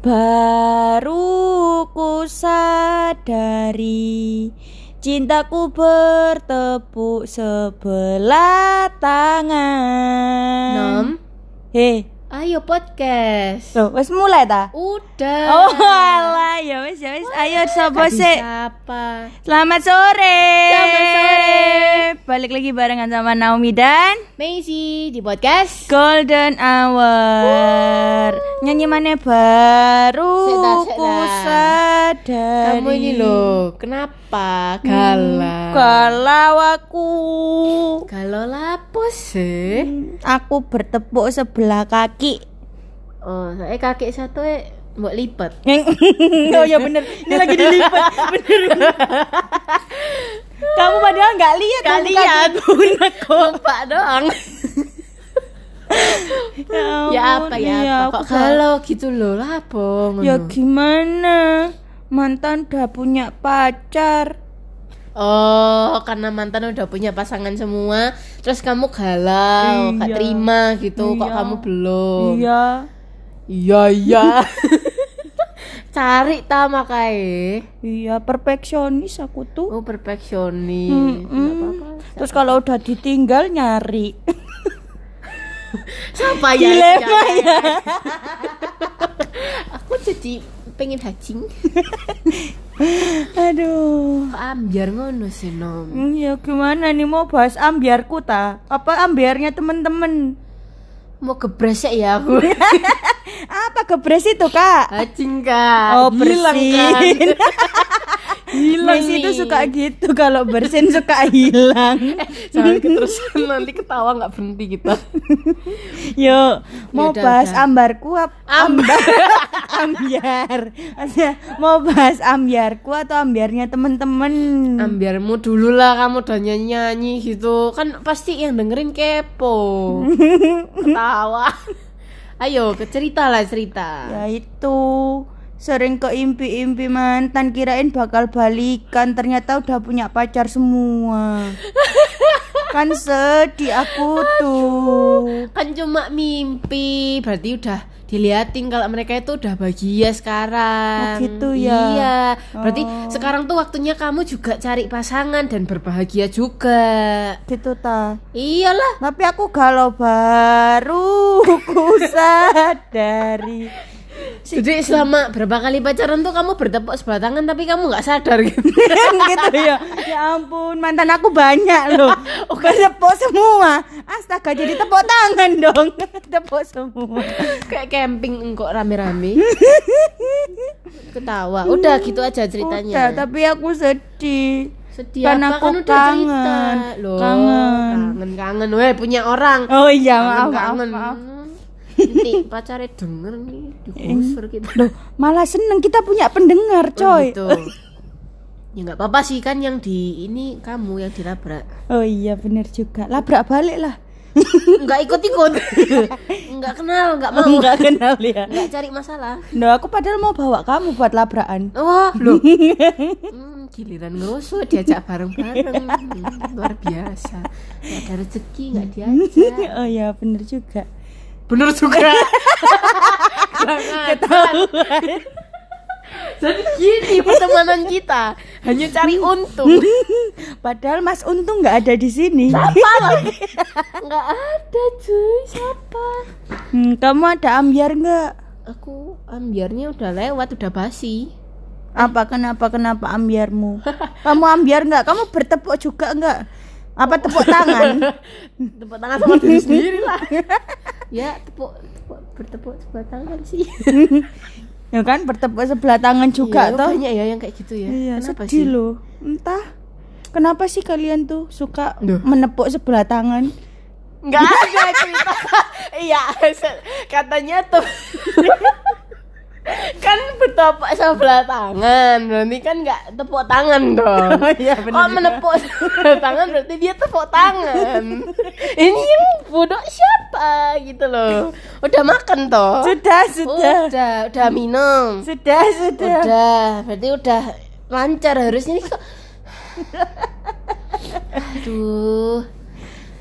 Baru ku sadari Cintaku bertepuk sebelah tangan. Nom, Hei, ayo podcast. Loh, wes mulai ta? Udah. Oh alah, ya wes ya wes. Ayo sapa sih? Siapa? Selamat sore. Selamat sore. Balik lagi barengan sama Naomi dan Maisy di podcast. Golden Hour. Nyanyi mana baru Seta, seta. ku sadari. Kamu ini loh, kenapa galau? Kalau aku Galau lapo sih? Aku bertepuk sebelah kaki Oh, saya kaki satu eh buat lipat. Oh ya bener Ini lagi dilipat Bener Kamu padahal nggak lihat kan kakiku, Neko. Pak doang. ya apa ya iya, apa? aku Kok galau gitu loh, ngono. Ya gimana Mantan udah punya pacar Oh, karena mantan udah punya pasangan semua, terus kamu galau, gak Iya. terima gitu, kok Iya. kamu belum? Iya Iya, iya. Cari ta makae. Iya perfeksionis aku tuh Oh, perfeksionis. Mm-mm. Nggak apa-apa. Terus kalau udah ditinggal nyari Siapa ya? Dilema ya Aku jadi pengen hacing. Aduh ambiar ngono sih, Nom? Hmm, Ya gimana nih mau bahas ambiarku ta? Apa ambiarnya temen-temen? Mau gebresek ya aku. Apa gebres itu kak? Hacing kak. Oh Hilang, kan? Hilang Messi itu suka gitu kalau bersin suka hilang Jangan keterusan nanti ketawa nggak berhenti kita. Yuk mau Yaudah, bahas udah. ambarku ap- Ambar. ambiar Maksudnya, mau bahas ambiarku atau ambiarnya temen-temen Ambiarmu dulu lah kamu udah nyanyi-nyanyi gitu Kan pasti yang dengerin kepo Ketawa Ayo ke cerita lah cerita. Ya itu sering keimpi-impi mantan kirain bakal balikan ternyata udah punya pacar semua. Kan sedih aku tuh. Kan cuma mimpi Berarti udah diliatin kalau mereka itu udah bahagia sekarang. Oh, gitu ya? Iya. Berarti Oh. sekarang tuh waktunya kamu juga cari pasangan dan berbahagia juga. Gitu ta? Iyalah. Tapi aku galau baru ku sadari Jadi selama berapa kali pacaran tuh kamu bertepuk sebelah tangan tapi kamu nggak sadar gitu? Gitu. Ya ya ampun mantan aku banyak loh. Bukan tepuk semua. Astaga jadi tepuk tangan dong. Tepuk semua. Kayak camping engkau rame-rame. Ketawa. Udah gitu aja Udah, ceritanya tapi aku sedih. Sedih Kan apa? aku kan udah cerita. kangen. Loh, Kangen. Kangen kangen Weh punya orang. Oh iya maaf maaf, Kangen maaf. Nanti pacarnya denger nih Digusur kita. Loh, malah seneng kita punya pendengar Oh, coy. gitu. Ya nggak apa-apa sih kan yang di ini kamu yang dilabrak. Oh iya bener juga. Labrak balik lah. Nggak ikut-ikut. Nggak kenal, nggak mau. Nggak kenal ya. Nggak cari masalah. Nah, aku padahal mau bawa kamu buat labrakan. Wah, loh. Hmm, giliran ngerusuh diajak bareng-bareng. Hmm, luar biasa. Gak ada rezeki nggak diajak. oh iya bener juga Bener juga. Ketahuan. Jadi gini pertemanan kita hanya cari untung. padahal Mas Untung nggak ada di sini Apa lagi? Nggak ada cuy. Siapa? Hmm, kamu ada ambiar nggak Aku ambiarnya udah lewat, udah basi. apa kenapa kenapa ambiarmu kamu ambiar nggak kamu bertepuk juga nggak apa tepuk tangan Tepuk tangan sama diri sendiri lah. Ya, tepuk, tepuk bertepuk sebelah tangan sih. ya kan bertepuk sebelah tangan juga Iya, toh banyak ya yang kayak gitu ya. iya Kenapa sedih loh entah kenapa sih kalian tuh suka Duh. menepuk sebelah tangan Enggak ada cerita. iya, katanya tuh kan bertepuk sebelah tangan berarti kan nggak tepuk tangan dong. Oh, iya, bener oh juga. menepuk sebelah tangan berarti dia tepuk tangan. Ini yang bodoh siapa gitu loh. Udah makan toh? Sudah sudah. Udah udah minum. Sudah sudah. Udah berarti udah lancar harusnya nih kok. Aduh.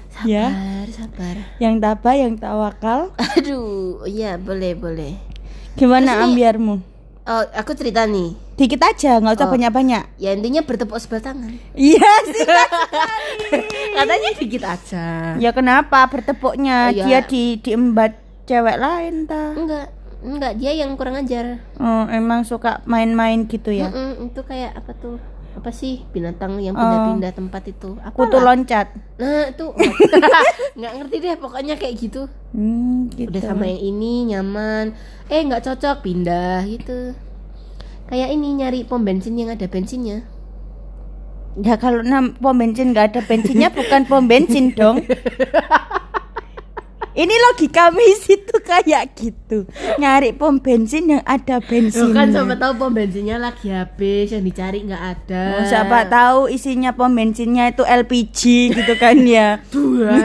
Sabar Ya. sabar yang tabah yang tawakal aduh iya boleh boleh Gimana Terus ambiarmu? Oh, aku cerita nih. Dikit aja, nggak usah Oh. banyak-banyak. Ya intinya bertepuk sebelah tangan. Iya sih. Katanya dikit aja. ya kenapa bertepuknya Oh, iya. dia di diembat cewek lain ta? Enggak, enggak dia yang kurang ajar. Oh, emang suka main-main gitu ya. Mm-mm, itu kayak apa tuh? Apa sih binatang yang pindah-pindah tempat itu? Apa Kutu loncat. Nah, itu nggak ngerti deh pokoknya kayak gitu. Hmm, gitu. Udah sama yang ini nyaman. Eh, nggak cocok pindah gitu. Kayak ini nyari pom bensin yang ada bensinnya. Ya kalau pom bensin nggak ada bensinnya bukan pom bensin dong. Ini logika mis itu kayak gitu. Nyari pom bensin yang ada bensin. kan siapa tahu pom bensinnya lagi habis yang dicari nggak ada. Oh, siapa tahu isinya pom bensinnya itu LPG gitu kan ya. Dua.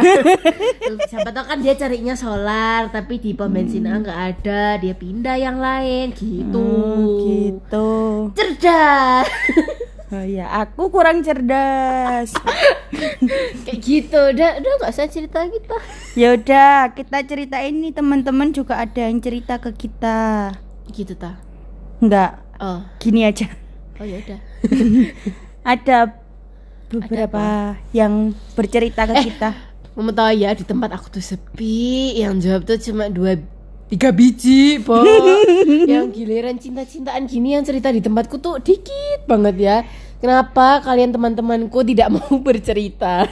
siapa tahu kan dia carinya solar tapi di pom bensin A nggak ada, dia pindah yang lain gitu. Hmm, gitu. Cerdas. Oh ya, aku kurang cerdas. kayak gitu. Udah udah nggak usah cerita kita. Ya udah, kita cerita ini teman-teman juga ada yang cerita ke kita. Gitu ta. Enggak, Oh, gini aja. oh ya udah. Ada beberapa yang bercerita ke kita. Mau tahu ya di tempat aku tuh sepi, yang jawab tuh cuma dua tiga biji, po. yang giliran cinta-cintaan gini yang cerita di tempatku tuh dikit banget ya. Kenapa kalian teman-temanku tidak mau bercerita?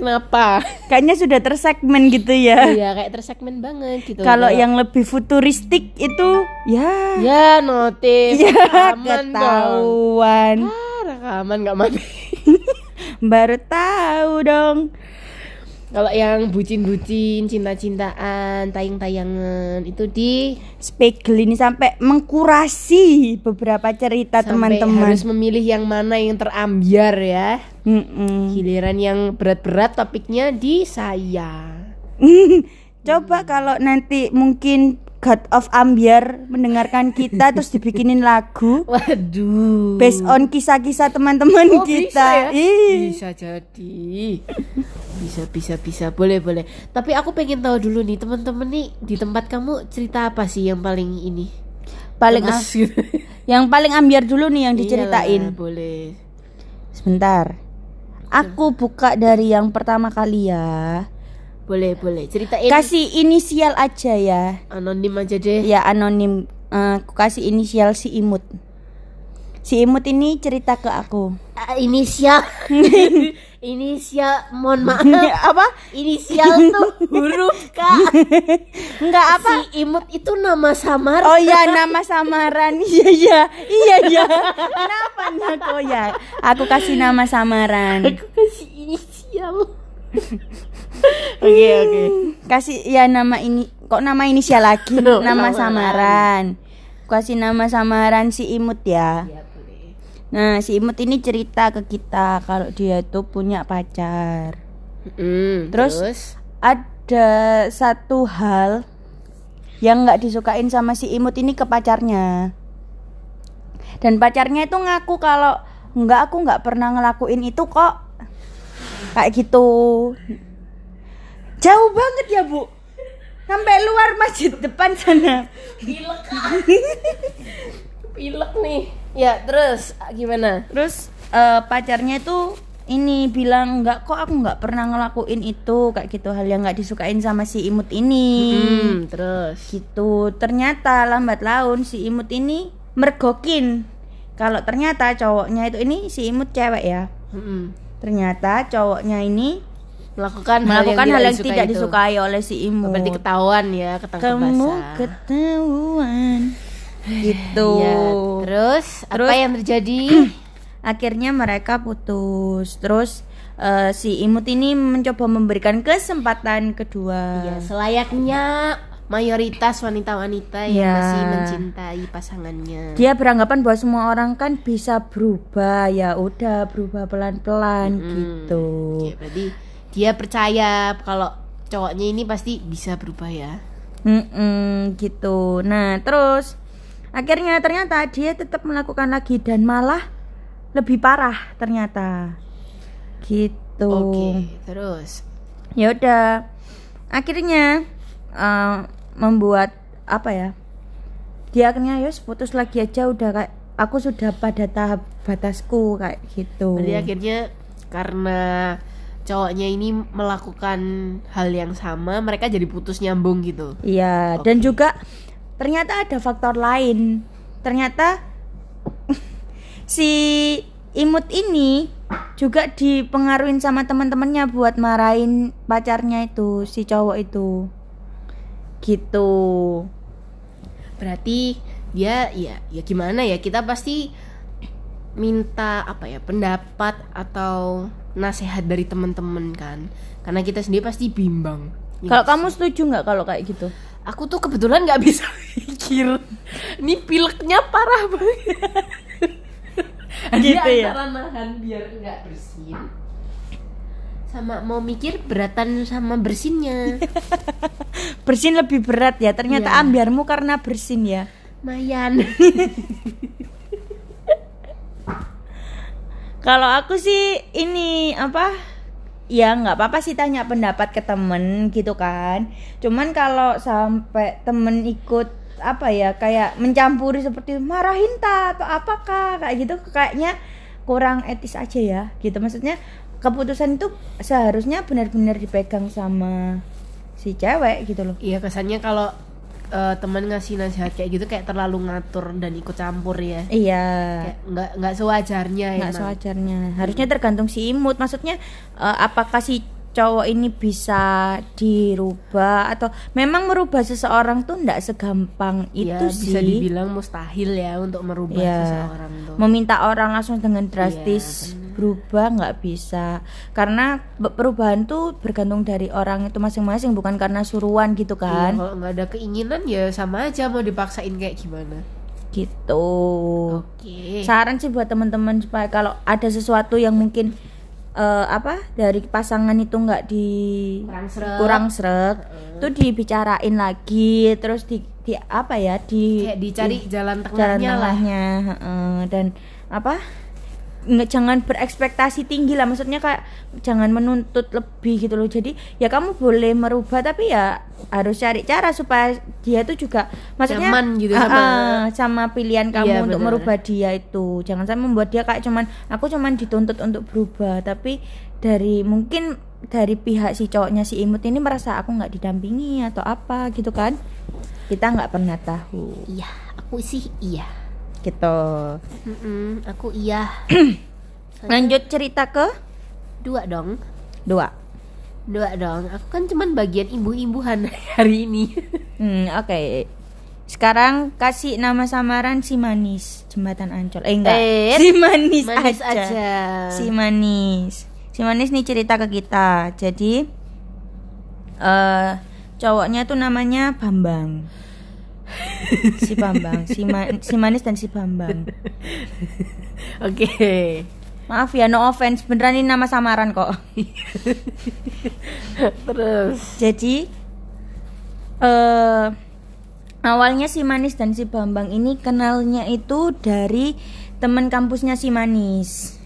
Kenapa? Kayaknya sudah tersegmen gitu ya. Iya kayak tersegmen banget gitu. Kalau yang lebih futuristik itu ya ya notif ya rekaman dong. ketahuan. Ah, rekaman nggak mati. Baru tahu dong. Kalau yang bucin-bucin, cinta-cintaan, tayang-tayangan itu di Spegel ini sampai mengkurasi beberapa cerita teman-teman. harus memilih yang mana yang terambiar ya. Mm-mm. Giliran yang berat-berat topiknya di saya. Coba kalau nanti mungkin God of Ambiar mendengarkan kita terus dibikinin lagu Waduh. based on kisah-kisah teman-teman Oh, kita. bisa ya? Ih. Bisa jadi. Bisa bisa bisa. Boleh boleh. Tapi aku pengen tahu dulu nih teman-teman nih di tempat kamu cerita apa sih yang paling ini? Paling Lemes am- gitu. yang paling ambiar dulu nih yang diceritain. Iyalah, boleh. Sebentar. Aku buka dari yang pertama kali ya. Boleh boleh. Ceritain Kasih inisial aja ya. anonim aja deh. Ya anonim. Eh, Aku kasih inisial si Imut. Si Imut ini cerita ke aku. Ah, inisial inisial mohon maaf. Apa? inisial tuh huruf K. Enggak apa? si imut itu nama samar. Oh iya nama samaran. Iya iya. Iya iya. Kenapa nak? Oh ya Aku kasih nama samaran. Aku kasih inisial. Oke oke. Kasih ya nama ini. Kok nama inisial lagi? No, Nama samaran. samaran. Kasih nama samaran si Imut ya. Ya boleh Nah si Imut ini cerita ke kita Kalau dia tuh punya pacar. Mm, Terus? terus? Ada satu hal Yang nggak disukain sama si Imut ini ke pacarnya. Dan pacarnya itu ngaku kalau Enggak aku nggak pernah ngelakuin itu kok. Kayak gitu. Jauh banget ya bu. Sampai luar masjid depan sana pilek nih. Ya terus gimana? Terus eh, pacarnya itu ini bilang nggak kok aku nggak pernah ngelakuin itu. Kayak gitu hal yang nggak disukain sama si imut ini. Hmm, terus? Gitu. Ternyata lambat laun si imut ini mergokin. Kalau ternyata cowoknya itu ini si imut cewek ya? Mm-mm. ternyata cowoknya ini melakukan melakukan hal yang, tidak itu. disukai oleh si imut. berarti ketahuan ya ketangkep kamu ketahuan gitu. Ya, terus, apa Terus- yang terjadi? Akhirnya mereka putus. Terus eh, si imut ini mencoba memberikan kesempatan kedua. Ya selayaknya mayoritas wanita-wanita yang Ya. masih mencintai pasangannya. Dia beranggapan bahwa semua orang kan bisa berubah. Ya udah berubah pelan-pelan Hmm, gitu. Oke, berarti dia percaya kalau cowoknya ini pasti bisa berubah ya. Mm-mm, gitu. Nah terus akhirnya ternyata dia tetap melakukan lagi dan malah lebih parah ternyata. Gitu. Oke terus? Ya udah. Akhirnya eh, membuat apa ya dia akhirnya yos putus lagi aja udah kayak aku sudah pada tahap batasku kayak gitu. Berarti akhirnya karena cowoknya ini melakukan hal yang sama, mereka jadi putus nyambung gitu. Iya, dan juga ternyata ada faktor lain. Ternyata si imut ini juga dipengaruhin sama teman-temannya buat marahin pacarnya itu, si cowok itu. Gitu. Berarti dia ya ya gimana ya? Kita pasti minta apa ya pendapat atau nasihat dari teman-teman kan karena kita sendiri pasti bimbang Ya Kalau kamu setuju nggak kalau kayak gitu? Aku tuh kebetulan nggak bisa mikir ini pileknya parah banget Gitu Dia ya? antara nahan biar nggak bersin sama mau mikir beratan sama bersinnya Bersin lebih berat ya. Ternyata Iya. ambiarmu karena bersin ya. Mayan Kalau aku sih ini apa? Ya nggak apa-apa sih tanya pendapat ke temen gitu kan. Cuman kalau sampai temen ikut apa ya kayak mencampuri seperti marahin ta atau apakah kayak gitu kayaknya kurang etis aja ya gitu maksudnya keputusan itu seharusnya benar-benar dipegang sama si cewek gitu loh Iya kesannya kalau eh, teman ngasih nasihat kayak gitu kayak terlalu ngatur dan ikut campur ya. Iya. Kayak nggak nggak sewajarnya nggak sewajarnya. Harusnya tergantung si imut. Maksudnya eh, apakah si cowok ini bisa dirubah atau memang merubah seseorang tuh nggak segampang Ya, itu bisa sih dibilang mustahil ya untuk merubah Iya. seseorang tuh. meminta orang langsung dengan drastis Iya, benar. berubah nggak bisa karena perubahan tuh bergantung dari orang itu masing-masing bukan karena suruhan gitu Iya, kan kalau nggak ada keinginan ya sama aja mau dipaksain kayak gimana. gitu Oke. saran sih buat teman-teman supaya kalau ada sesuatu yang mungkin eh, apa dari pasangan itu nggak di Kurang sreg. kurang sreg tuh dibicarain lagi terus di, di apa ya di Kayak dicari jalan jalan tengahnya lah. tengahnya heeh. dan apa nggak jangan berekspektasi tinggi lah. Maksudnya kayak jangan menuntut lebih gitu loh. Jadi ya kamu boleh merubah tapi ya harus cari cara supaya dia tuh juga maksudnya Nyaman gitu Ah, sama- ah, sama pilihan kamu Iya, untuk benar. merubah dia itu. Jangan sampai membuat dia kayak cuman aku cuman dituntut untuk berubah. Tapi dari mungkin dari pihak si cowoknya si imut ini merasa aku nggak didampingi atau apa gitu kan? Kita nggak pernah tahu. Iya, aku sih iya. Gitu Mm-mm, aku iya. lanjut cerita ke Dua dong. dua Dua dong. Aku kan cuman bagian imbu-imbuhan hari ini. Hmm, oke. Sekarang kasih nama samaran si manis jembatan Ancol. Eh enggak, Eh, si manis, Manis aja. aja. Si manis. Si manis nih cerita ke kita. Jadi eh cowoknya tuh namanya Bambang. Si Bambang, si, ma- si manis dan si Bambang. Oke. Maaf ya, no offense. Beneran ini nama samaran kok. Terus. Jadi eh awalnya si Manis dan si Bambang ini kenalnya itu dari teman kampusnya si Manis.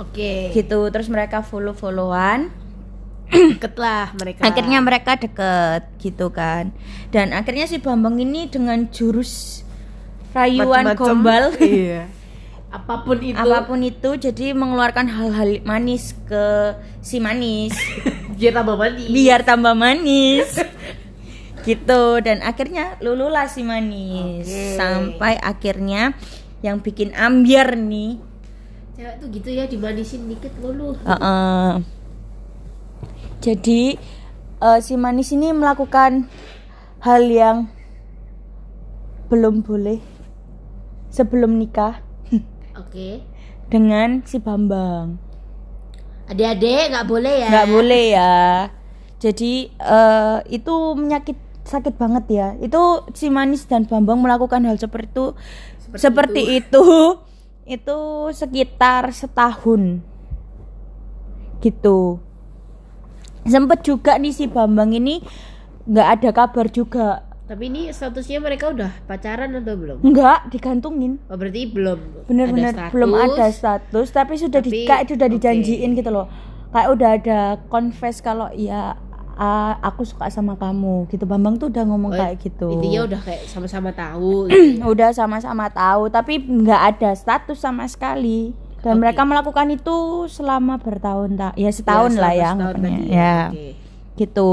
Oke. Gitu. Terus mereka follow-followan. Deket lah mereka. Akhirnya mereka deket gitu kan. Dan akhirnya si Bambang ini dengan jurus rayuan Macem-macem. gombal Iya. Apa pun itu. apa pun itu jadi mengeluarkan hal-hal manis ke si Manis. Biar tambah mandi. biar tambah manis gitu dan akhirnya lululah si manis Oke. sampai akhirnya yang bikin ambiar nih Cewek tuh gitu ya dimanisin dikit lulu. uh-uh. Jadi eh, si manis ini melakukan hal yang belum boleh sebelum nikah. Oke. dengan si Bambang. Adik-adik nggak boleh ya. nggak boleh ya. Jadi eh, itu menyakit sakit banget ya. Itu si manis dan bambang melakukan hal seperti itu Seperti seperti, itu. itu sekitar setahun. Gitu sempet juga nih si bambang ini nggak ada kabar juga Tapi ini statusnya mereka udah pacaran atau belum? nggak digantungin Oh berarti belum. bener-bener belum ada status tapi sudah di Tapi, kayak sudah oke. dijanjiin gitu loh kayak udah ada confess kalau ya "Ah, aku suka sama kamu gitu Bambang tuh udah ngomong Oh, kayak gitu intinya udah kayak sama-sama tahu gitu. udah sama-sama tahu tapi nggak ada status sama sekali dan Oke. mereka melakukan itu selama bertahun tak ya setahun Ya, lah ya setahun ya Oke. gitu.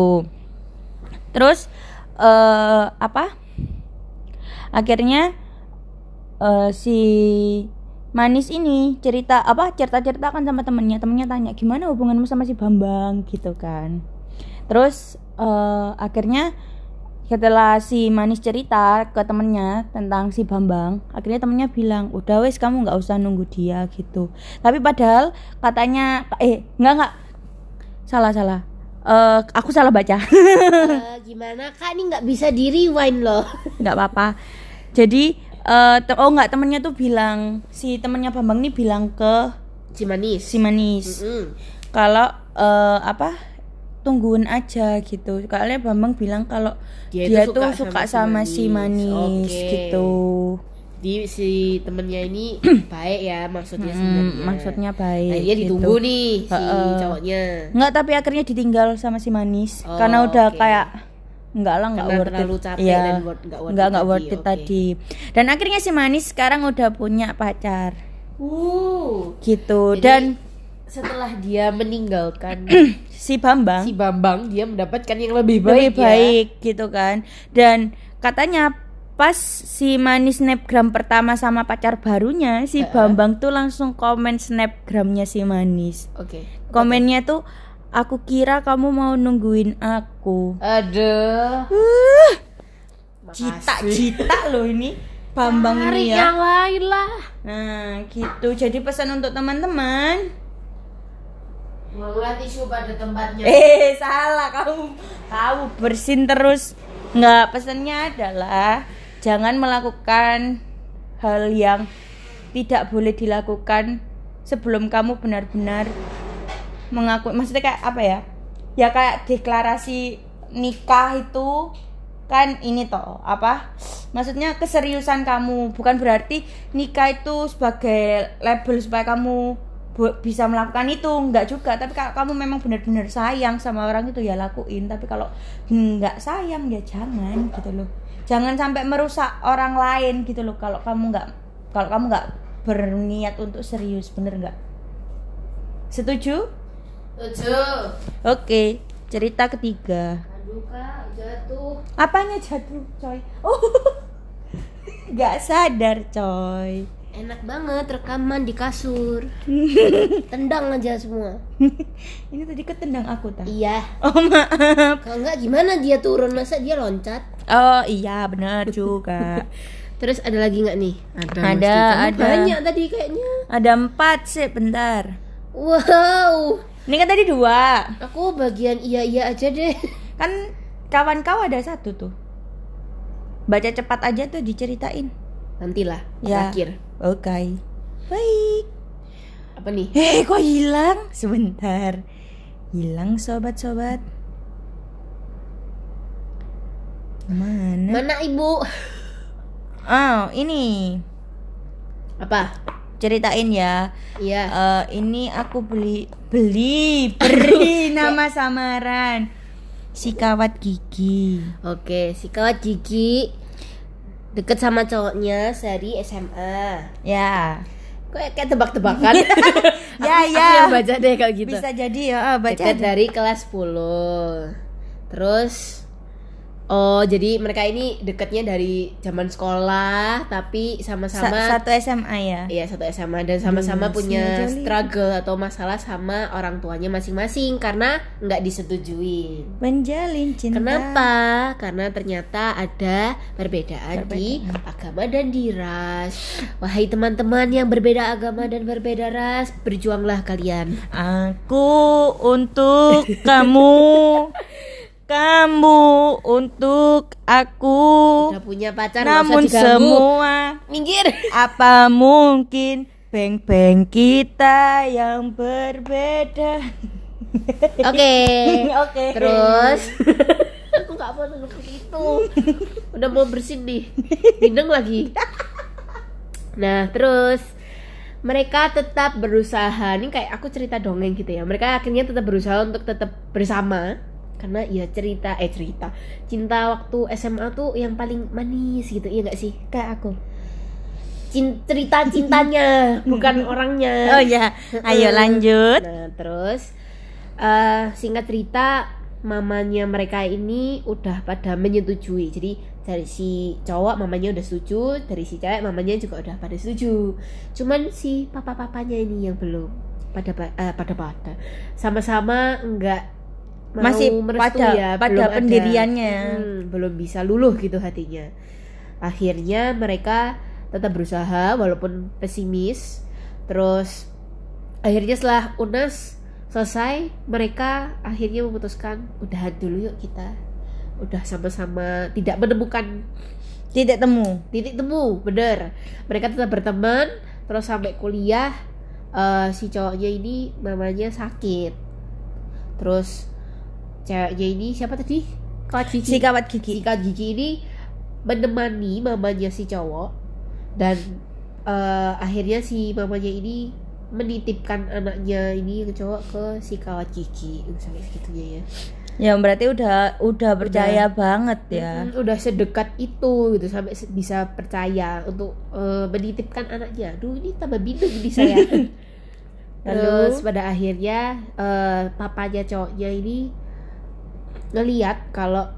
Terus eh apa? Akhirnya eh si manis ini cerita apa cerita ceritakan sama temennya. Temennya tanya gimana hubunganmu sama si Bambang? gitu kan. Terus eh akhirnya setelah si manis cerita ke temennya tentang si Bambang akhirnya temennya bilang udah wes kamu nggak usah nunggu dia gitu. Tapi padahal katanya eh nggak nggak. Salah salah. Eh aku salah baca. Eh, gimana? Kak ini nggak bisa di rewind loh. Nggak apa-apa. Jadi eh te- oh nggak temennya tuh bilang si temennya Bambang nih bilang ke si manis. si manis. Mm-mm. kalau eh, apa tungguin aja gitu karena Bambang bilang kalau Dia dia, tuh suka suka sama sama, si Manis. manis Oke. gitu di si temennya ini baik ya maksudnya Hmm, sebenarnya maksudnya baik Akhirnya gitu. ditunggu nih si Heeh. cowoknya nggak tapi akhirnya ditinggal sama si manis Oh, karena udah oke. kayak nggak lah nggak worth terlalu it capek Iya, dan worth- nggak worth nggak it nggak tadi, worth it oke. tadi dan akhirnya si manis sekarang udah punya pacar uh gitu Jadi, dan setelah dia meninggalkan si Bambang. Si Bambang dia mendapatkan yang lebih baik lebih ya. baik gitu kan. Dan katanya pas si manis snapgram pertama sama pacar barunya si Bambang tuh langsung komen snapgramnya si manis oke. Komennya tuh aku kira kamu mau nungguin aku. Aduh. Cita cita loh ini Bambang Cari ini ya. yang lain lah. Nah gitu. Jadi pesan untuk teman-teman Mengulat tisu pada tempatnya. Eh salah. Kamu kamu bersin terus. Nggak pesannya adalah jangan melakukan hal yang tidak boleh dilakukan sebelum kamu benar-benar mengaku maksudnya kayak apa ya? Ya kayak deklarasi nikah itu kan ini toh apa? Maksudnya keseriusan kamu. Bukan berarti nikah itu sebagai label supaya kamu bisa melakukan itu enggak juga. Tapi kalau kamu memang benar-benar sayang sama orang itu ya lakuin. Tapi kalau enggak sayang ya jangan gitu loh. Jangan sampai merusak orang lain gitu loh. Kalau kamu enggak kalau kamu enggak berniat untuk serius bener enggak setuju? Tujuh oke cerita ketiga. Aduh kak jatuh. Apanya jatuh coy? Oh. Nggak sadar coy Enak banget rekaman di kasur. Tendang aja semua. Ini tadi ketendang aku tak Iya. Oh maaf. Kalau enggak gimana dia turun? Masa dia loncat? Oh iya benar juga. Terus ada lagi nggak nih? Ada Ada, ada. Banyak tadi kayaknya. Ada empat sih bentar. Wow. Ini kan tadi dua. Aku bagian iya-iya aja deh. Kan kawan kau ada satu tuh. Baca cepat aja tuh diceritain. Nantilah Ya. Terakhir oke. Baik. Apa nih? eh kok hilang? Sebentar. Hilang sobat-sobat. Mana? Mana ibu? oh ini. Apa? ceritain ya. Iya. Eh, ini aku beli beli beri nama samaran. Si kawat gigi. Oke si kawat gigi Deket sama cowoknya sehari SMA ya. Kok kayak tebak-tebakan? ya Aku ya. yang baca deh kalau gitu. Bisa jadi ya ah, baca Deket dari kelas 10 Terus Oh jadi mereka ini deketnya dari zaman sekolah Tapi Sa- sama-sama satu SMA ya Iya satu SMA dan sama-sama Hmm, punya Jolly. struggle atau masalah sama orang tuanya masing-masing karena nggak disetujui. menjalin cinta Kenapa? Karena ternyata ada perbedaan, di agama dan di ras. Wahai teman-teman yang berbeda agama dan berbeda ras, berjuanglah kalian. aku untuk kamu kamu untuk aku Udah punya pacar namun semua minggir. apa mungkin beng-beng kita yang berbeda Oke. Oke. Terus aku nggak mau denger itu. Udah mau bersin nih. Bindeng lagi. Nah, terus mereka tetap berusaha. Ini kayak aku cerita dongeng gitu ya. Mereka akhirnya tetap berusaha untuk tetap bersama karena ya cerita eh cerita. Cinta waktu SMA tuh yang paling manis gitu iya gak sih? Kayak aku. Cin- cerita cintanya bukan orangnya. Oh ya ayo lanjut. Nah, terus eh singkat cerita mamanya mereka ini udah pada menyetujui. Jadi dari si cowok mamanya udah setuju, dari si cewek mamanya juga udah pada setuju. Cuman si papa-papanya ini yang belum pada eh, pada pada. Sama-sama enggak Masih merestui pada- ya, pada belum ada. pendiriannya. Hmm, belum bisa luluh gitu hatinya. Akhirnya mereka tetap berusaha walaupun pesimis. Terus akhirnya setelah UNAS selesai, mereka akhirnya memutuskan udahan dulu yuk kita. Udah sama-sama tidak menemukan titik temu titik temu, bener. Mereka tetap berteman, terus sampai kuliah eh, si cowoknya ini mamanya sakit. Terus ceweknya ini siapa tadi? Kawat Gigi. si kawat Si gigi Kawat Gigi ini menemani mamanya si cowok dan eh, akhirnya si mamanya ini menitipkan anaknya ini ke cowok ke si Kawat Gigi. Uh, Sampai segitunya ya. ya berarti udah udah percaya banget ya Mm, udah sedekat itu gitu sampai bisa percaya untuk eh, menitipkan anaknya. Aduh ini tambah bingung ini saya. Terus pada akhirnya eh, papanya cowoknya ini ngeliat kalau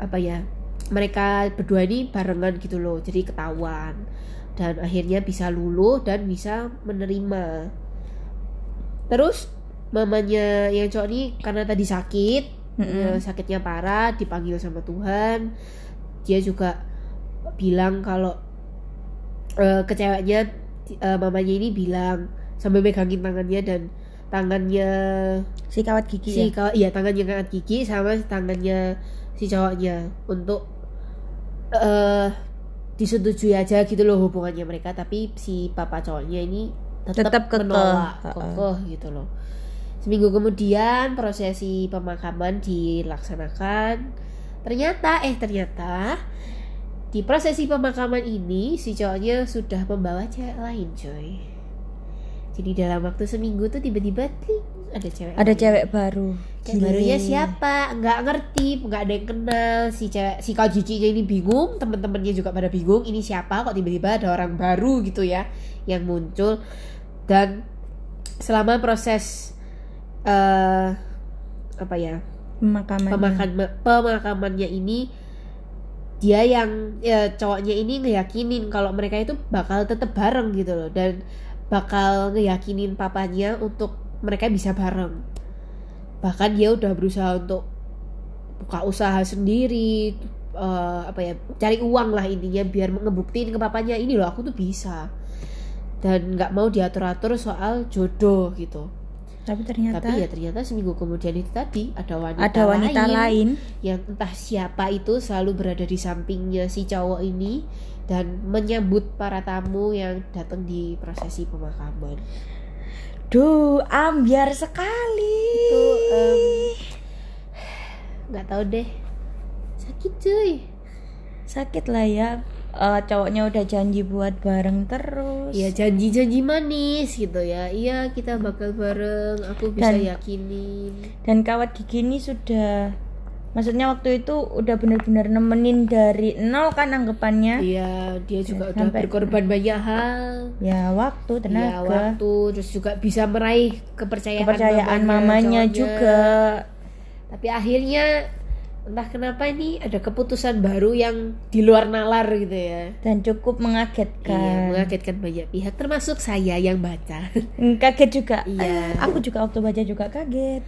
apa ya mereka berdua ini barengan gitu loh jadi ketahuan. Dan akhirnya bisa luluh dan bisa menerima. Terus mamanya yang cowok ini karena tadi sakit Mm-mm. ya, sakitnya parah dipanggil sama Tuhan. Dia juga bilang kalau eh, ke ceweknya eh, mamanya ini bilang sambil megangin tangannya dan tangannya si kawat gigi si ya? kaw- iya tangannya ngangkat gigi sama tangannya si cowoknya untuk eh disetujui aja gitu loh hubungannya mereka. Tapi si papa cowoknya ini tetap, Tetap kekeh. menolak kekeh gitu loh. Seminggu kemudian prosesi pemakaman dilaksanakan. Ternyata eh ternyata di prosesi pemakaman ini si cowoknya sudah membawa cewek lain coy jadi dalam waktu seminggu tuh tiba-tiba ting, ada cewek ada lain. cewek baru. Cewek barunya siapa? Nggak ngerti nggak ada yang kenal. Si cewek si kau jijinya ini bingung teman-temannya juga pada bingung ini siapa? Kok tiba-tiba ada orang baru gitu ya yang muncul. Dan selama proses eh apa ya? Pemakaman pemakan pemakamannya ini dia yang ya, cowoknya ini ngeyakinin kalau mereka itu bakal tetap bareng gitu loh. Dan bakal ngeyakinin papanya untuk mereka bisa bareng. Bahkan dia udah berusaha untuk buka usaha sendiri eh, apa ya cari uang lah intinya biar ngebuktiin ke papanya ini loh aku tuh bisa. Dan nggak mau diatur-atur soal jodoh gitu tapi ternyata tapi ya ternyata seminggu kemudian itu tadi ada wanita, ada wanita lain, yang entah siapa itu selalu berada di sampingnya si cowok ini dan menyambut para tamu yang datang di prosesi pemakaman. duh ambiar sekali Itu nggak tahu deh sakit cuy. sakit lah ya Eh, cowoknya udah janji buat bareng terus Ya janji-janji manis gitu ya. Iya kita bakal bareng. Aku bisa Dan- yakinin. dan kawat gigi ini sudah maksudnya waktu itu udah bener-bener nemenin dari nol kan anggapannya Iya dia juga udah Sampai- berkorban banyak hal. ya waktu Ya, tenaga waktu terus juga bisa meraih kepercayaan, kepercayaan mamanya cowoknya. juga Tapi akhirnya entah kenapa ini ada keputusan baru yang di luar nalar gitu ya. dan cukup Iya, mengagetkan mengagetkan banyak pihak termasuk saya yang baca. Hmm, kaget juga Iya. Eh, aku juga waktu baca juga kaget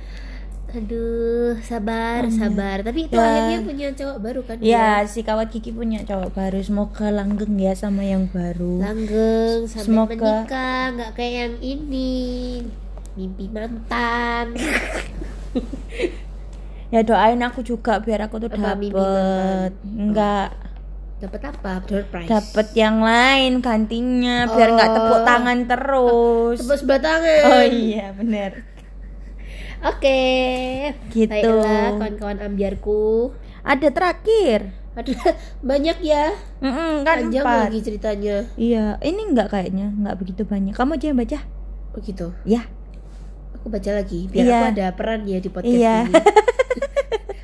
Aduh, sabar, sabar. Tapi itu Ya. akhirnya punya cowok baru kan? ya si kawat gigi punya cowok baru semoga langgeng ya sama yang baru Langgeng sampai Semoga- menikah, nggak kayak yang ini. Mimpi mantan. ya doain aku juga biar aku tuh dapet enggak Dapat apa? Door prize. dapet yang lain gantinya biar nggak Oh. tepuk tangan terus Tebus batangan. oh iya bener Oke. Gitu. Baiklah kawan-kawan ambiarku. ada terakhir Aduh, banyak ya. Mm-mm, kan Panjang empat lagi ceritanya. iya ini enggak kayaknya enggak begitu banyak kamu aja yang baca Begitu. ya Aku baca lagi biar Iya. aku ada peran ya di podcast Iya. ini.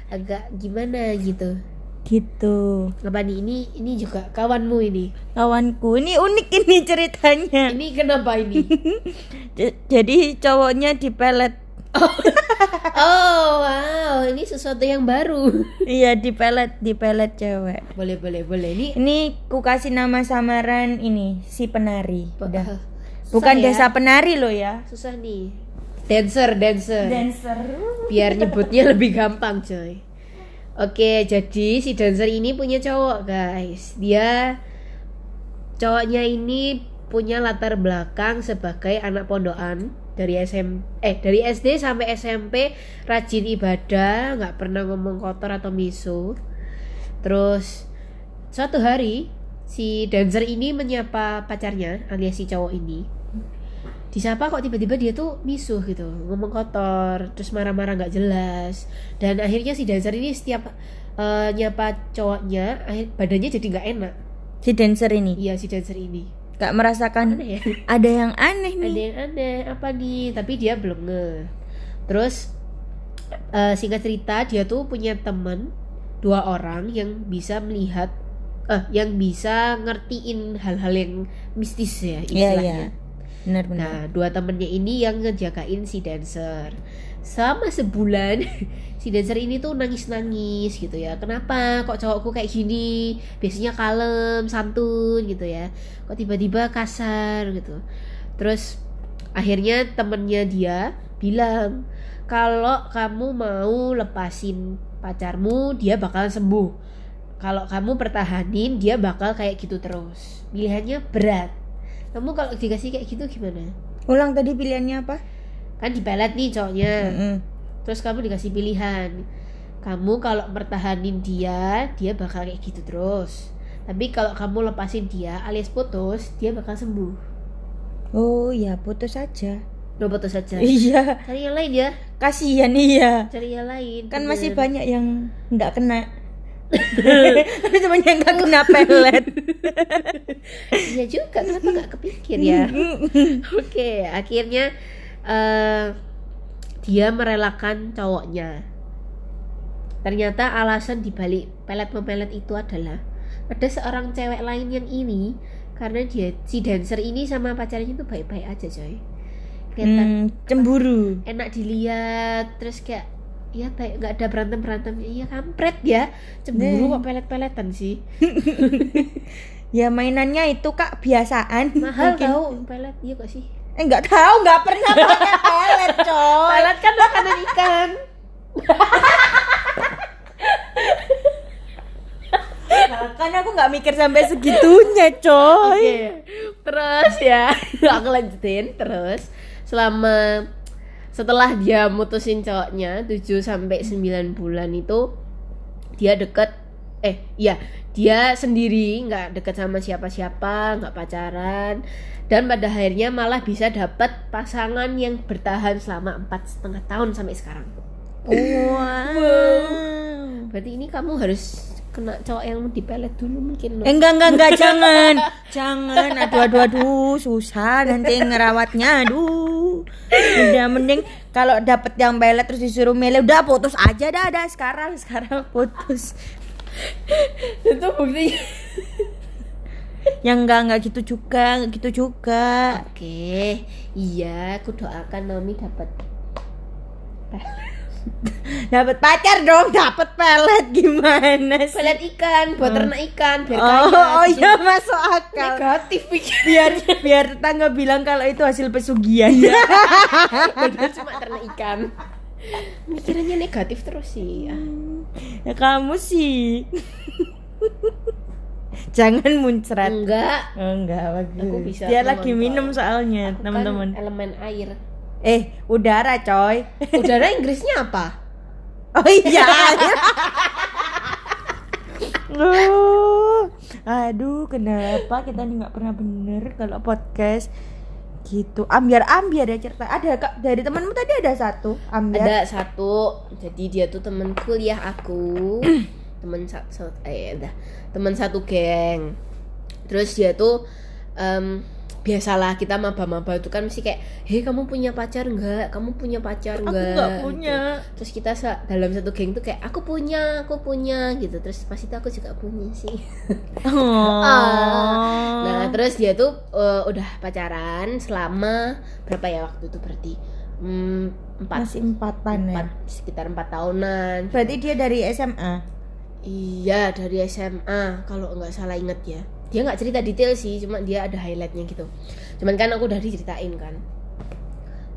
agak gimana gitu. Gitu. Apa nih ini ini juga kawanmu ini. Kawanku ini unik ini ceritanya. Ini kenapa ini? Jadi cowoknya dipelet. Oh. Wow ini sesuatu yang baru. Iya dipelet dipelet cewek. Boleh boleh boleh. Ini ini ku kasih nama samaran ini si penari. Udah. Susah bukan ya. desa penari loh ya. Susah nih dancer dancer dancer biar nyebutnya lebih gampang coy Oke, jadi si dancer ini punya cowok guys. Dia cowoknya ini punya latar belakang sebagai anak pondokan dari SM eh dari SD sampai SMP rajin ibadah, nggak pernah ngomong kotor atau misu. Terus suatu hari si dancer ini menyapa pacarnya alias si cowok ini disapa kok tiba-tiba dia tuh misuh gitu ngomong kotor terus marah-marah nggak jelas. Dan akhirnya si dancer ini setiap eh, nyapa cowoknya akhir badannya jadi nggak enak. Si dancer ini? Iya si dancer ini. Gak merasakan aneh ya? ada yang aneh nih. Ada yang aneh apa nih tapi dia belum nge. Terus eh, singkat cerita dia tuh punya teman dua orang yang bisa melihat eh yang bisa ngertiin hal-hal yang mistis ya Iya istilahnya iya benar-benar Nah, dua temennya ini yang ngejagain si dancer. Sama sebulan si dancer ini tuh nangis-nangis gitu ya. Kenapa kok cowokku kayak gini? Biasanya kalem, santun gitu ya. Kok tiba-tiba kasar gitu. Terus akhirnya temennya dia bilang kalau kamu mau lepasin pacarmu, dia bakal sembuh. Kalau kamu pertahanin, dia bakal kayak gitu terus. Pilihannya berat. Kamu kalau dikasih kayak gitu gimana? ulang tadi pilihannya apa Kan dipelet nih cowoknya. Mm-mm. Terus kamu dikasih pilihan. Kamu kalau pertahanin dia, dia bakal kayak gitu terus. Tapi kalau kamu lepasin dia alias putus, dia bakal sembuh. oh ya putus saja Lo putus aja. iya Cari yang lain ya. kasihan iya Cari yang lain. kan bener. masih banyak yang nggak kena tapi yang nggak kena pelet Iya juga, kenapa nggak kepikir ya? Oke, akhirnya eh dia merelakan cowoknya. Ternyata alasan dibalik pelet memelet itu adalah ada seorang cewek lain yang ini karena dia si dancer ini sama pacarnya itu baik-baik aja coy. Kelihatan Hmm, cemburu enak dilihat, terus kayak ya baik nggak ada berantem berantem iya kampret ya. Cemburu kok pelet-peletan sih. Ya mainannya itu kak biasaan. Mahal Mungkin- tau pelet. Iya gak sih? Eh nggak tahu nggak pernah pakai pelet coy. Pelet kan makanan ikan. kan aku nggak mikir sampai segitunya coy. Oke. Terus ya, aku lanjutin terus. Selama setelah dia mutusin cowoknya 7 sampai 9 bulan itu dia deket eh iya dia sendiri nggak deket sama siapa-siapa nggak pacaran. Dan pada akhirnya malah bisa dapat pasangan yang bertahan selama empat setengah tahun sampai sekarang. Wow. Berarti ini kamu harus kena cowok yang dipelet dulu mungkin loh. Eh, enggak enggak enggak jangan. Jangan aduh aduh aduh susah nanti ngerawatnya aduh. Udah mending kalau dapet yang belet terus disuruh milih udah putus aja dah dah sekarang sekarang putus. Itu buktinya yang enggak enggak gitu juga enggak gitu juga. Oke, iya, aku doakan Naomi dapat. dapat pacar dong dapat pelet gimana sih Pelet ikan buat ternak ikan biar oh, kaya. oh iya masuk akal Negatif pikir. biar biar tetangga bilang kalau itu hasil pesugihan Padahal cuma ternak ikan. Mikirannya negatif terus sih. ya. ya kamu sih jangan muncrat Enggak. Oh, enggak bagus. Aku bisa Dia lagi minum soalnya, Aku teman-teman. Kan elemen air. Eh, udara, coy. Udara Inggrisnya apa? Oh iya. Aduh. Aduh, kenapa kita nggak pernah bener kalau podcast gitu. Ambiar-ambiar ya cerita. Ada Kak dari temanmu tadi ada satu ambiar. Ada satu. Jadi dia tuh temen kuliah aku. temen satu eh dah. Temen satu geng. Terus dia tuh em, biasalah kita maba-maba itu kan mesti kayak hei kamu punya pacar nggak kamu punya pacar Aku nggak nggak Gitu. punya. terus kita sa- dalam satu geng tuh kayak aku punya aku punya gitu terus pas itu aku juga punya sih Oh. nah terus dia tuh eh, udah pacaran selama berapa ya waktu itu berarti hmm, empat masih empatan ya. empat sekitar empat tahunan Berarti dia dari SMA. iya dari SMA kalau nggak salah inget ya dia nggak cerita detail sih cuma dia ada highlightnya gitu cuman kan aku udah diceritain kan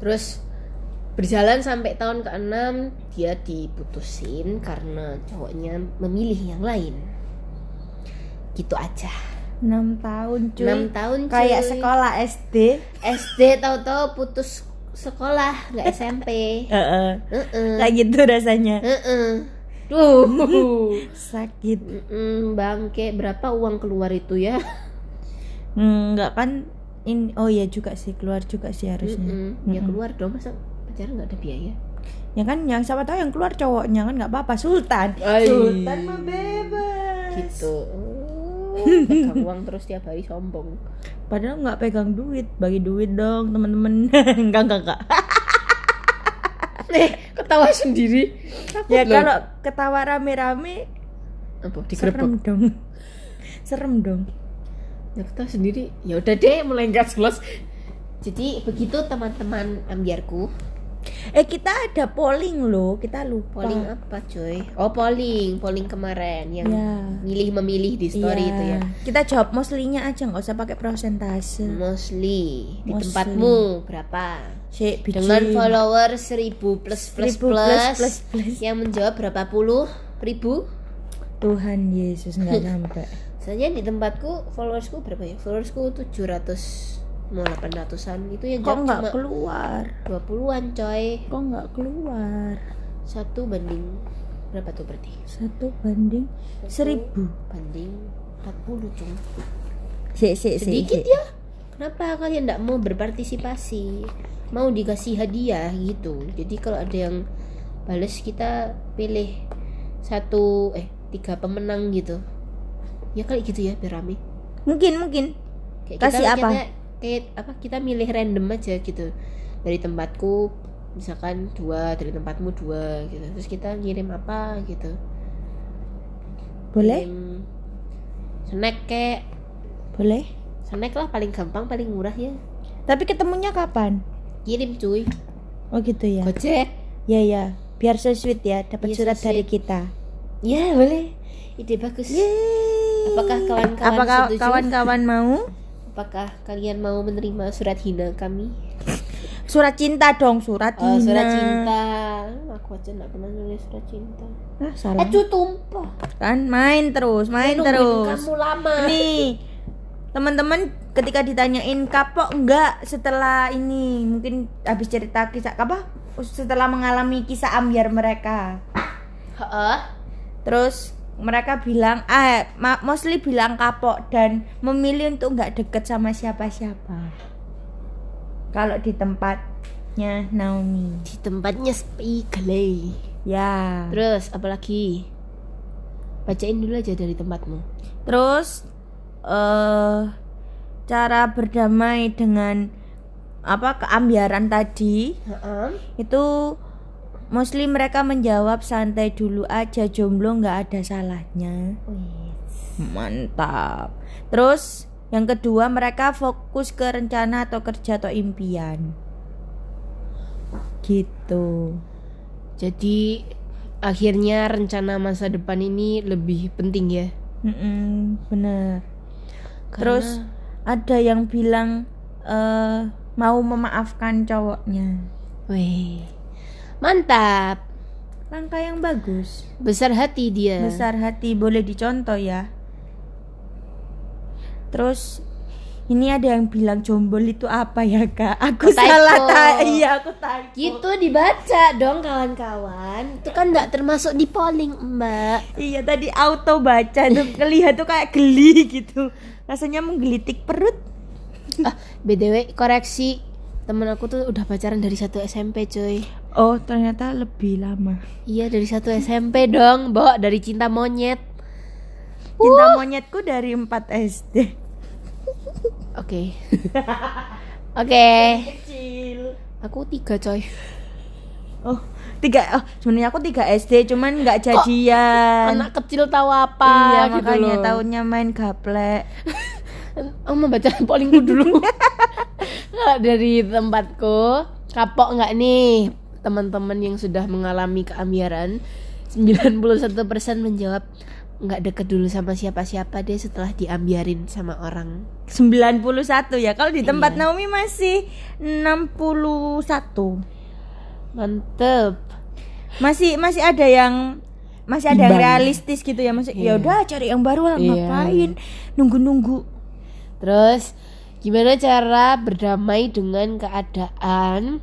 terus berjalan sampai tahun ke-6 dia diputusin karena cowoknya memilih yang lain gitu aja 6 tahun cuy. 6 tahun cuy. Kayak sekolah SD. SD tahu-tahu putus sekolah nggak SMP Heeh. Heeh. Kayak gitu rasanya. Heeh. Duh. Sakit. Mm, bangke berapa uang keluar itu ya? Enggak kan ini oh iya juga sih keluar juga sih harusnya. Mm-mm. Ya keluar dong masa pacaran nggak ada biaya? Ya kan yang siapa tahu yang keluar cowoknya kan nggak apa-apa Sultan. Ay. Sultan mah bebas. Gitu. Oh, pegang uang terus tiap hari sombong. Padahal nggak pegang duit, bagi duit dong temen-temen. enggak enggak enggak. Eh, ketawa sendiri. Takut Ya loh. kalau ketawa rame-rame apa serem dong. serem dong. Ya ketawa sendiri. Ya udah deh, mulai jelas. Jadi begitu teman-teman ambiarku. Eh kita ada polling loh, kita lupa. Polling apa coy? Oh polling, polling kemarin yang Ya. milih memilih di story Iya. itu ya. Kita jawab mostly-nya aja nggak usah pakai persentase. Mostly di Mostly. tempatmu berapa? Biji. Dengan follower 1000 plus plus 1000 plus, plus, plus, plus. yang menjawab berapa puluh ribu? Tuhan Yesus nggak sampai. Soalnya di tempatku followersku berapa ya? Followersku 700 mau 800-an itu yang Kok nggak keluar? 20-an coy. Kok nggak keluar? Satu banding berapa tuh berarti? Satu banding seribu. Banding 40 cung. Sik, sik, sik. Sedikit sik. ya. Kenapa kalian tidak mau berpartisipasi? Mau dikasih hadiah gitu. Jadi kalau ada yang bales kita pilih satu eh tiga pemenang gitu. Ya kali gitu ya biar rame. Mungkin, mungkin. Kayak Kasih apa? Kita, kayak apa? Kita milih random aja gitu. Dari tempatku misalkan dua dari tempatmu dua gitu. Terus kita ngirim apa gitu. Boleh? Ngirim snack kayak Boleh. snack lah paling gampang paling murah ya. Tapi ketemunya kapan? Kirim cuy. Oh gitu ya. Gojek. Ya ya. Biar so sweet ya, dapat so surat dari sweet. kita. Ya boleh. Ide bagus. Yeay. Apakah kawan-kawan Apakah kawan-kawan mau? Apakah kalian mau menerima surat hina kami? Surat cinta dong, surat Oh, hina. surat cinta. Aku aja nggak pernah nulis surat cinta. Ah, salah. Eh, tumpah. Kan main terus, main Nungguin terus. Kamu lama. Nih, teman-teman ketika ditanyain kapok enggak setelah ini mungkin habis cerita kisah apa setelah mengalami kisah ambiar mereka Heeh. terus mereka bilang ah mostly bilang kapok dan memilih untuk nggak deket sama siapa-siapa kalau di tempatnya Naomi Di tempatnya Spiegel. ya Terus apalagi? Bacain dulu aja dari tempatmu. terus eh cara berdamai dengan apa keambiaran tadi Heeh. itu mostly mereka menjawab santai dulu aja jomblo nggak ada salahnya. Mantap. Terus yang kedua mereka fokus ke rencana atau kerja atau impian. Gitu. Jadi akhirnya rencana masa depan ini lebih penting ya. Mm-mm, bener Karena- terus ada yang bilang eh mau memaafkan cowoknya. Wih. Mantap. langkah yang bagus Besar hati dia. besar hati boleh dicontoh ya terus ini ada yang bilang jomblo itu apa ya kak aku Typo. salah tak iya aku typo Gitu dibaca dong kawan-kawan. Itu kan nggak termasuk di polling, Mbak. iya tadi auto baca tuh kelihat tuh kayak geli gitu rasanya menggelitik perut Ah, BTW koreksi. Temen aku tuh udah pacaran dari satu SMP, coy. Oh ternyata lebih lama Iya, dari satu SMP dong, Mbok, dari cinta monyet. cinta monyetku dari 4 SD Oke. Oke. Oke. Kecil. Aku tiga coy. Oh, tiga. Oh, sebenarnya aku tiga SD, cuman nggak jadian. Anak kecil tahu apa iya, gitu makanya loh. tahunnya main gaplek. Aku mau baca pollingku dulu. Dari tempatku, kapok nggak nih teman-teman yang sudah mengalami keambiaran? 91% menjawab nggak deket dulu sama siapa-siapa deh setelah diambiarin sama orang. 91 ya. Kalau di tempat Iya. Naomi masih 61. Mantep. Masih masih ada yang masih ada yang realistis gitu ya maksud ya Iya. udah cari yang baru lah Iya. ngapain nunggu-nunggu Terus gimana cara berdamai dengan keadaan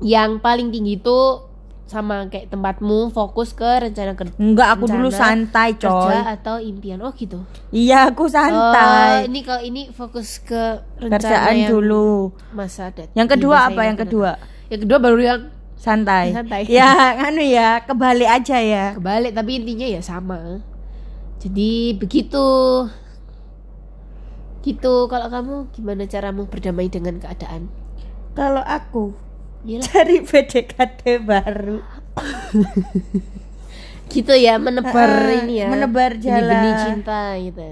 yang paling tinggi itu sama kayak tempatmu fokus ke rencana kerja enggak aku dulu santai coy. kerja atau impian. Oh gitu. Iya aku oh santai ini kalau ini fokus ke rencana kerjaan yang dulu. masa dat yang kedua di masa apa? Yang akan kedua? Datang. yang kedua baru yang santai. Santai. ya anu ya kebalik aja ya. Kebalik tapi intinya ya sama. Jadi begitu. Gitu. Kalau kamu gimana caramu berdamai dengan keadaan? Kalau aku Gila. cari PDKT baru. Gitu ya menebar Ah, ini ya. menebar benih-benih jalan. cinta gitu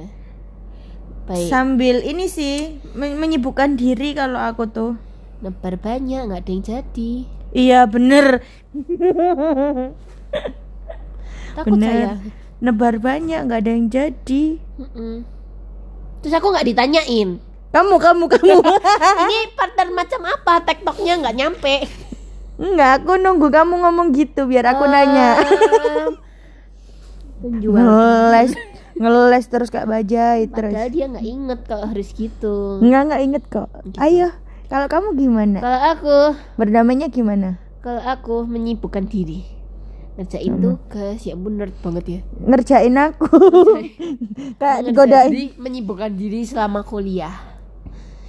baik. Sambil ini sih men- menyibukkan diri kalau aku tuh. Nebar banyak nggak ada yang jadi. Iya bener. Takut bener. saya. Nebar banyak nggak ada yang jadi. Mm-mm. terus aku nggak ditanyain kamu kamu kamu ini partner macam apa tektoknya nggak nyampe Enggak, aku nunggu kamu ngomong gitu biar aku Oh. nanya. Ngeles, ngeles terus Kak Bajai terus. padahal dia nggak inget kalau harus gitu Enggak, enggak inget kok. Ayo, kalau kamu gimana? kalau aku Berdamainya gimana? kalau aku menyibukkan diri ngerjain tugas ya bener banget ya Ngerjain aku. Godain. diri, menyibukkan diri selama kuliah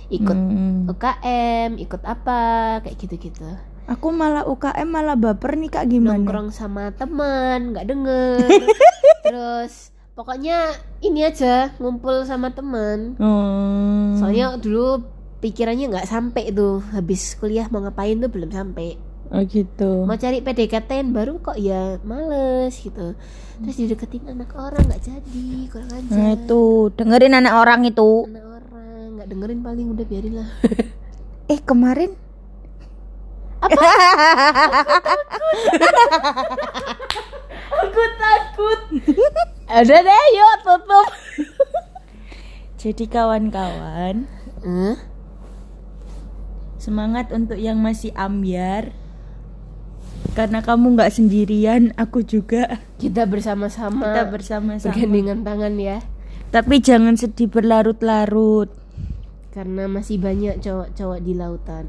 ikut Hmm. UKM ikut apa kayak gitu-gitu Aku malah UKM malah baper nih Kak gimana? nongkrong sama teman nggak denger terus pokoknya ini aja ngumpul sama teman Hmm. soalnya dulu pikirannya nggak sampai tuh habis kuliah mau ngapain tuh belum sampai Oh gitu. mau cari PDKT baru kok ya males gitu terus dideketin anak orang nggak jadi kurang aja Nah itu dengerin anak orang itu. anak nggak dengerin paling udah biarin lah. Eh kemarin? Aku takut. Udah deh yuk tutup. Jadi kawan-kawan semangat untuk yang masih ambiar. Karena kamu nggak sendirian aku juga. Kita bersama-sama. Kita bersama-sama. Bergandengan tangan ya. Tapi jangan sedih berlarut-larut karena masih banyak cowok-cowok di lautan.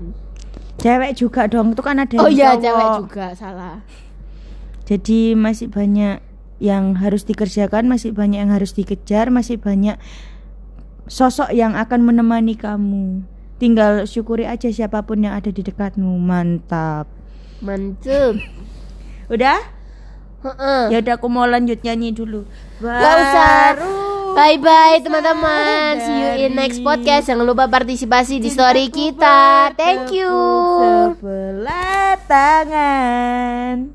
Cewek juga dong itu kan ada oh yang iya cowok. cewek juga salah. Jadi masih banyak yang harus dikerjakan masih banyak yang harus dikejar masih banyak sosok yang akan menemani kamu. Tinggal syukuri aja siapa pun yang ada di dekatmu mantap. Mantep. Udah? Ya udah aku mau lanjut nyanyi dulu. Gak usah. Bye bye teman-teman. See you in next podcast. Jangan lupa partisipasi di story kita. Thank you. sebelah tangan